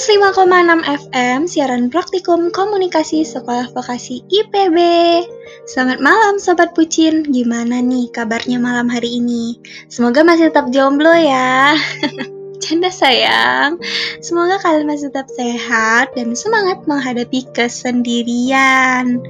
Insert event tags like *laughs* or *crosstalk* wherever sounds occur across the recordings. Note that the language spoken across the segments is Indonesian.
105,6 FM, siaran praktikum komunikasi sekolah vokasi IPB. Selamat malam Sobat Pucin, gimana nih kabarnya malam hari ini? Semoga masih tetap jomblo ya. *laughs* Canda sayang, semoga kalian masih tetap sehat dan semangat menghadapi kesendirian.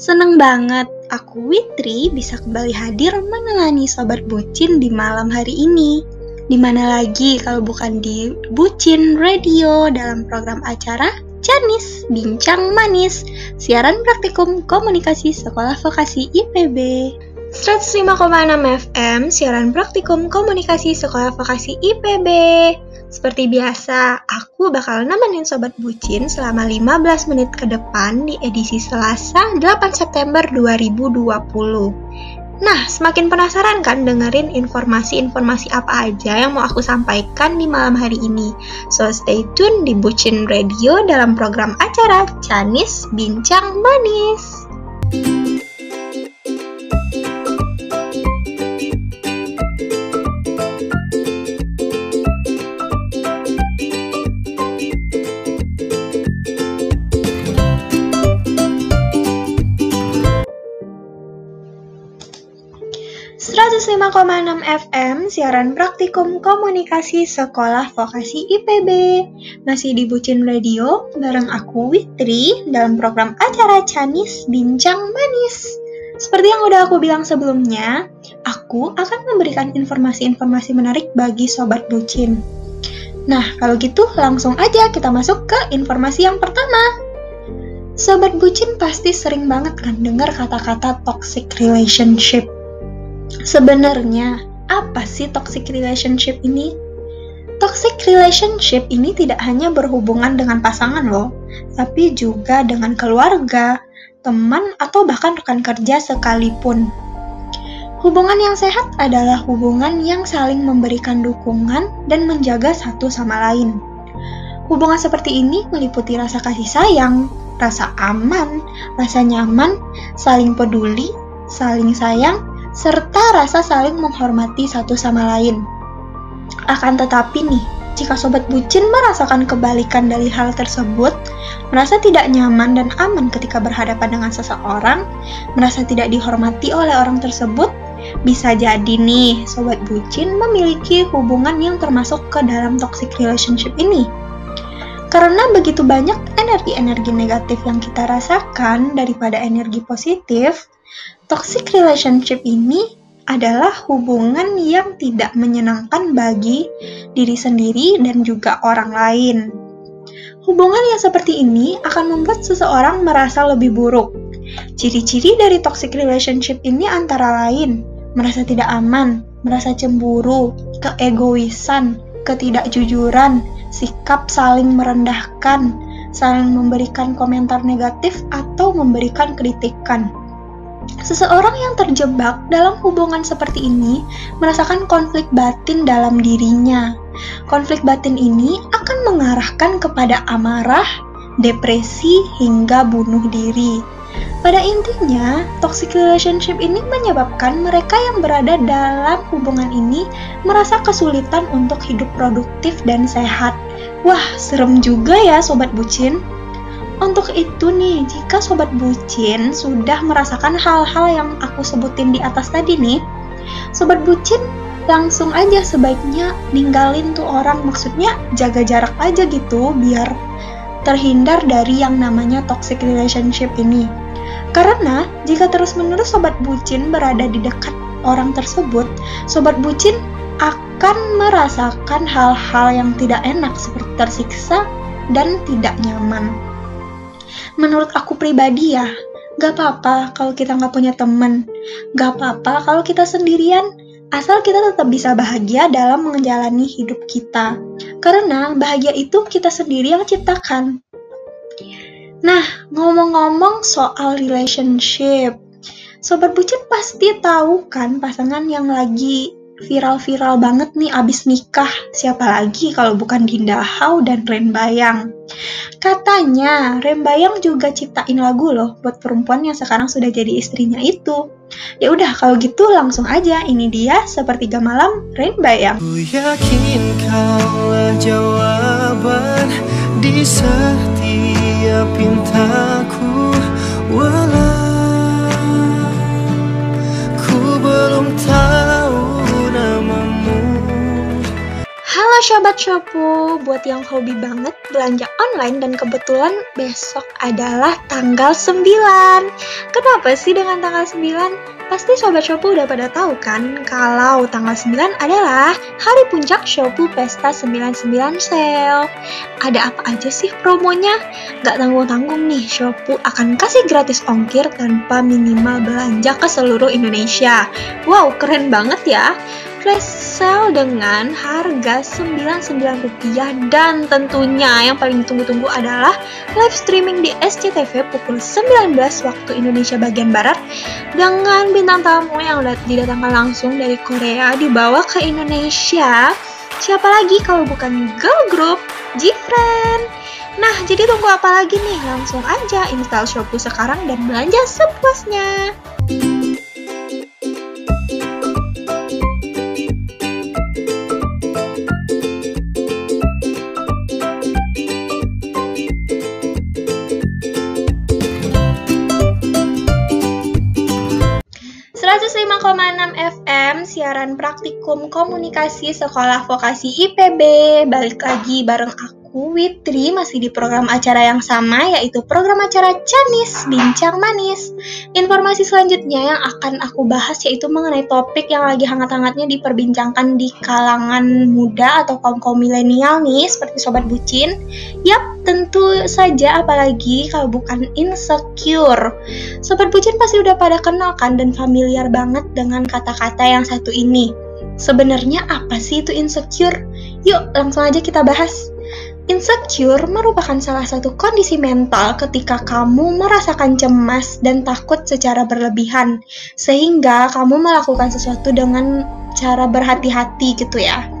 Seneng banget aku Witri bisa kembali hadir menemani Sobat Bucin di malam hari ini. Di mana lagi kalau bukan di Bucin Radio dalam program acara Janis Bincang Manis, siaran praktikum komunikasi Sekolah Vokasi IPB. 105,6 FM, siaran praktikum komunikasi Sekolah Vokasi IPB. Seperti biasa, aku bakal nemenin Sobat Bucin selama 15 menit ke depan di edisi Selasa 8 September 2020. Nah, semakin penasaran kan dengerin informasi-informasi apa aja yang mau aku sampaikan di malam hari ini? So stay tune di Bucin Radio dalam program acara Canis Bincang Manis. 105,6 FM, siaran praktikum komunikasi sekolah vokasi IPB. Masih di Bucin Radio, bareng aku Witri, dalam program acara Canis Bincang Manis. Seperti yang udah aku bilang sebelumnya, aku akan memberikan informasi-informasi menarik bagi Sobat Bucin. Nah, kalau gitu langsung aja kita masuk ke informasi yang pertama. Sobat Bucin pasti sering banget kan dengar kata-kata toxic relationship Sebenarnya, apa sih toxic relationship ini? Toxic relationship ini tidak hanya berhubungan dengan pasangan loh, tapi juga dengan keluarga, teman, atau bahkan rekan kerja sekalipun. Hubungan yang sehat adalah hubungan yang saling memberikan dukungan dan menjaga satu sama lain. Hubungan seperti ini meliputi rasa kasih sayang, rasa aman, rasa nyaman, saling peduli, saling sayang, serta rasa saling menghormati satu sama lain. Akan tetapi nih, jika sobat bucin merasakan kebalikan dari hal tersebut, merasa tidak nyaman dan aman ketika berhadapan dengan seseorang, merasa tidak dihormati oleh orang tersebut, bisa jadi nih sobat bucin memiliki hubungan yang termasuk ke dalam toxic relationship ini. Karena begitu banyak energi-energi negatif yang kita rasakan daripada energi positif, Toxic relationship ini adalah hubungan yang tidak menyenangkan bagi diri sendiri dan juga orang lain. Hubungan yang seperti ini akan membuat seseorang merasa lebih buruk. Ciri-ciri dari toxic relationship ini antara lain merasa tidak aman, merasa cemburu, keegoisan, ketidakjujuran, sikap saling merendahkan, saling memberikan komentar negatif atau memberikan kritikan. Seseorang yang terjebak dalam hubungan seperti ini merasakan konflik batin dalam dirinya. Konflik batin ini akan mengarahkan kepada amarah, depresi, hingga bunuh diri. Pada intinya, toxic relationship ini menyebabkan mereka yang berada dalam hubungan ini merasa kesulitan untuk hidup produktif dan sehat. Wah, serem juga ya sobat bucin. Untuk itu nih, jika sobat bucin sudah merasakan hal-hal yang aku sebutin di atas tadi nih, sobat bucin langsung aja sebaiknya ninggalin tuh orang, maksudnya jaga jarak aja gitu biar terhindar dari yang namanya toxic relationship ini. Karena jika terus-menerus sobat bucin berada di dekat orang tersebut, sobat bucin akan merasakan hal-hal yang tidak enak seperti tersiksa dan tidak nyaman menurut aku pribadi ya, gak apa-apa kalau kita gak punya temen, gak apa-apa kalau kita sendirian, asal kita tetap bisa bahagia dalam menjalani hidup kita. Karena bahagia itu kita sendiri yang ciptakan. Nah, ngomong-ngomong soal relationship, Sobat Bucin pasti tahu kan pasangan yang lagi viral-viral banget nih abis nikah. Siapa lagi kalau bukan Dinda Hau dan Ren Bayang. Katanya Ren Bayang juga ciptain lagu loh buat perempuan yang sekarang sudah jadi istrinya itu. Ya udah kalau gitu langsung aja ini dia sepertiga malam Ren Bayang. Ku yakin jawaban di setiap pintaku Walau Sobat Shopu, buat yang hobi banget belanja online dan kebetulan besok adalah tanggal 9 Kenapa sih dengan tanggal 9? Pasti Sobat Shopee udah pada tahu kan kalau tanggal 9 adalah hari puncak Shopee Pesta 99 Sale. Ada apa aja sih promonya? Gak tanggung-tanggung nih, Shopee akan kasih gratis ongkir tanpa minimal belanja ke seluruh Indonesia. Wow, keren banget ya flash sale dengan harga Rp99 dan tentunya yang paling ditunggu-tunggu adalah live streaming di SCTV pukul 19 waktu Indonesia bagian Barat dengan bintang tamu yang didatangkan langsung dari Korea dibawa ke Indonesia. Siapa lagi kalau bukan girl group G-Friend? Nah, jadi tunggu apa lagi nih? Langsung aja install Shopee sekarang dan belanja sepuasnya. Siaran praktikum komunikasi sekolah vokasi IPB balik lagi bareng aku aku Witri masih di program acara yang sama yaitu program acara Canis Bincang Manis. Informasi selanjutnya yang akan aku bahas yaitu mengenai topik yang lagi hangat-hangatnya diperbincangkan di kalangan muda atau kaum-kaum milenial nih seperti sobat bucin. Yap, tentu saja apalagi kalau bukan insecure. Sobat bucin pasti udah pada kenal kan dan familiar banget dengan kata-kata yang satu ini. Sebenarnya apa sih itu insecure? Yuk, langsung aja kita bahas. Insecure merupakan salah satu kondisi mental ketika kamu merasakan cemas dan takut secara berlebihan, sehingga kamu melakukan sesuatu dengan cara berhati-hati gitu ya.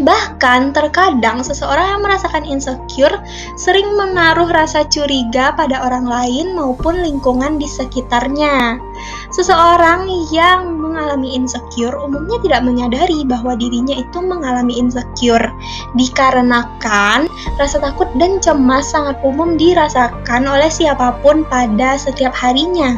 Bahkan terkadang seseorang yang merasakan insecure sering menaruh rasa curiga pada orang lain maupun lingkungan di sekitarnya. Seseorang yang mengalami insecure umumnya tidak menyadari bahwa dirinya itu mengalami insecure dikarenakan rasa takut dan cemas sangat umum dirasakan oleh siapa pun pada setiap harinya.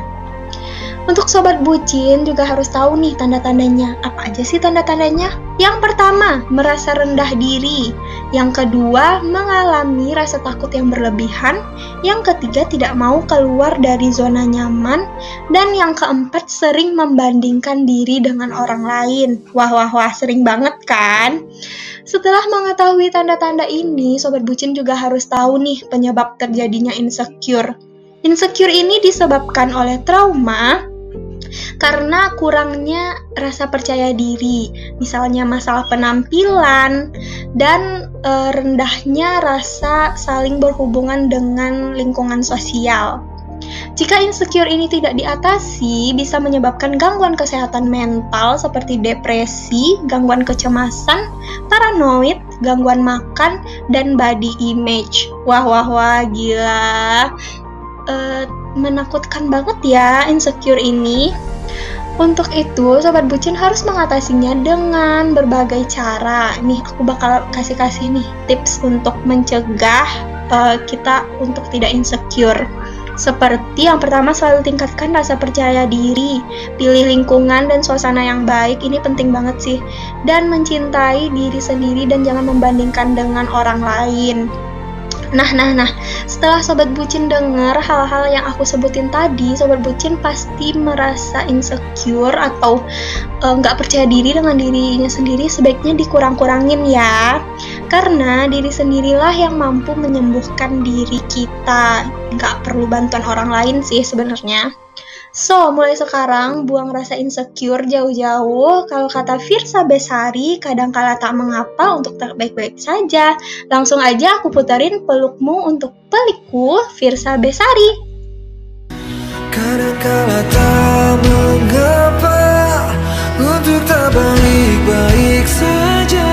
Untuk sobat bucin juga harus tahu nih tanda-tandanya. Apa aja sih tanda-tandanya? Yang pertama, merasa rendah diri. Yang kedua, mengalami rasa takut yang berlebihan. Yang ketiga, tidak mau keluar dari zona nyaman. Dan yang keempat, sering membandingkan diri dengan orang lain. Wah, wah, wah, sering banget kan? Setelah mengetahui tanda-tanda ini, sobat bucin juga harus tahu nih penyebab terjadinya insecure. Insecure ini disebabkan oleh trauma, karena kurangnya rasa percaya diri, misalnya masalah penampilan dan e, rendahnya rasa saling berhubungan dengan lingkungan sosial. Jika insecure ini tidak diatasi, bisa menyebabkan gangguan kesehatan mental seperti depresi, gangguan kecemasan, paranoid, gangguan makan, dan body image. Wah, wah, wah, gila. Uh, menakutkan banget ya insecure ini. Untuk itu, sobat bucin harus mengatasinya dengan berbagai cara. Nih, aku bakal kasih-kasih nih tips untuk mencegah uh, kita untuk tidak insecure. Seperti yang pertama selalu tingkatkan rasa percaya diri, pilih lingkungan dan suasana yang baik, ini penting banget sih. Dan mencintai diri sendiri dan jangan membandingkan dengan orang lain. Nah, nah, nah, setelah Sobat Bucin dengar hal-hal yang aku sebutin tadi, Sobat Bucin pasti merasa insecure atau e, nggak uh, percaya diri dengan dirinya sendiri, sebaiknya dikurang-kurangin ya. Karena diri sendirilah yang mampu menyembuhkan diri kita, nggak perlu bantuan orang lain sih sebenarnya. So, mulai sekarang buang rasa insecure jauh-jauh. Kalau kata Firsa Besari, kadang-kala tak mengapa untuk terbaik-baik saja. Langsung aja aku puterin pelukmu untuk pelikku Firsa Besari. Kadang-kala tak mengapa untuk tak baik-baik saja.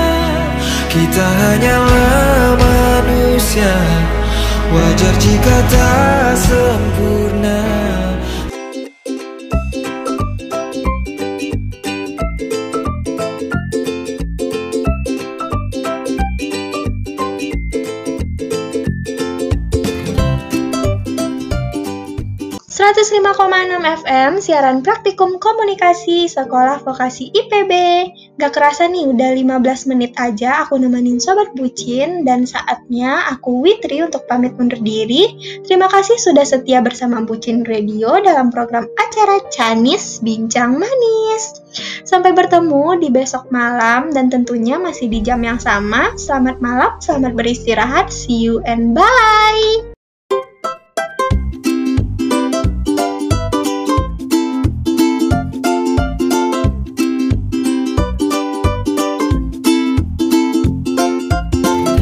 Kita hanyalah manusia, wajar jika tak sempurna. 105,6 FM, siaran praktikum komunikasi Sekolah Vokasi IPB. Gak kerasa nih, udah 15 menit aja aku nemenin Sobat Bucin dan saatnya aku Witri untuk pamit undur diri. Terima kasih sudah setia bersama Bucin Radio dalam program acara Canis Bincang Manis. Sampai bertemu di besok malam dan tentunya masih di jam yang sama. Selamat malam, selamat beristirahat, see you and bye!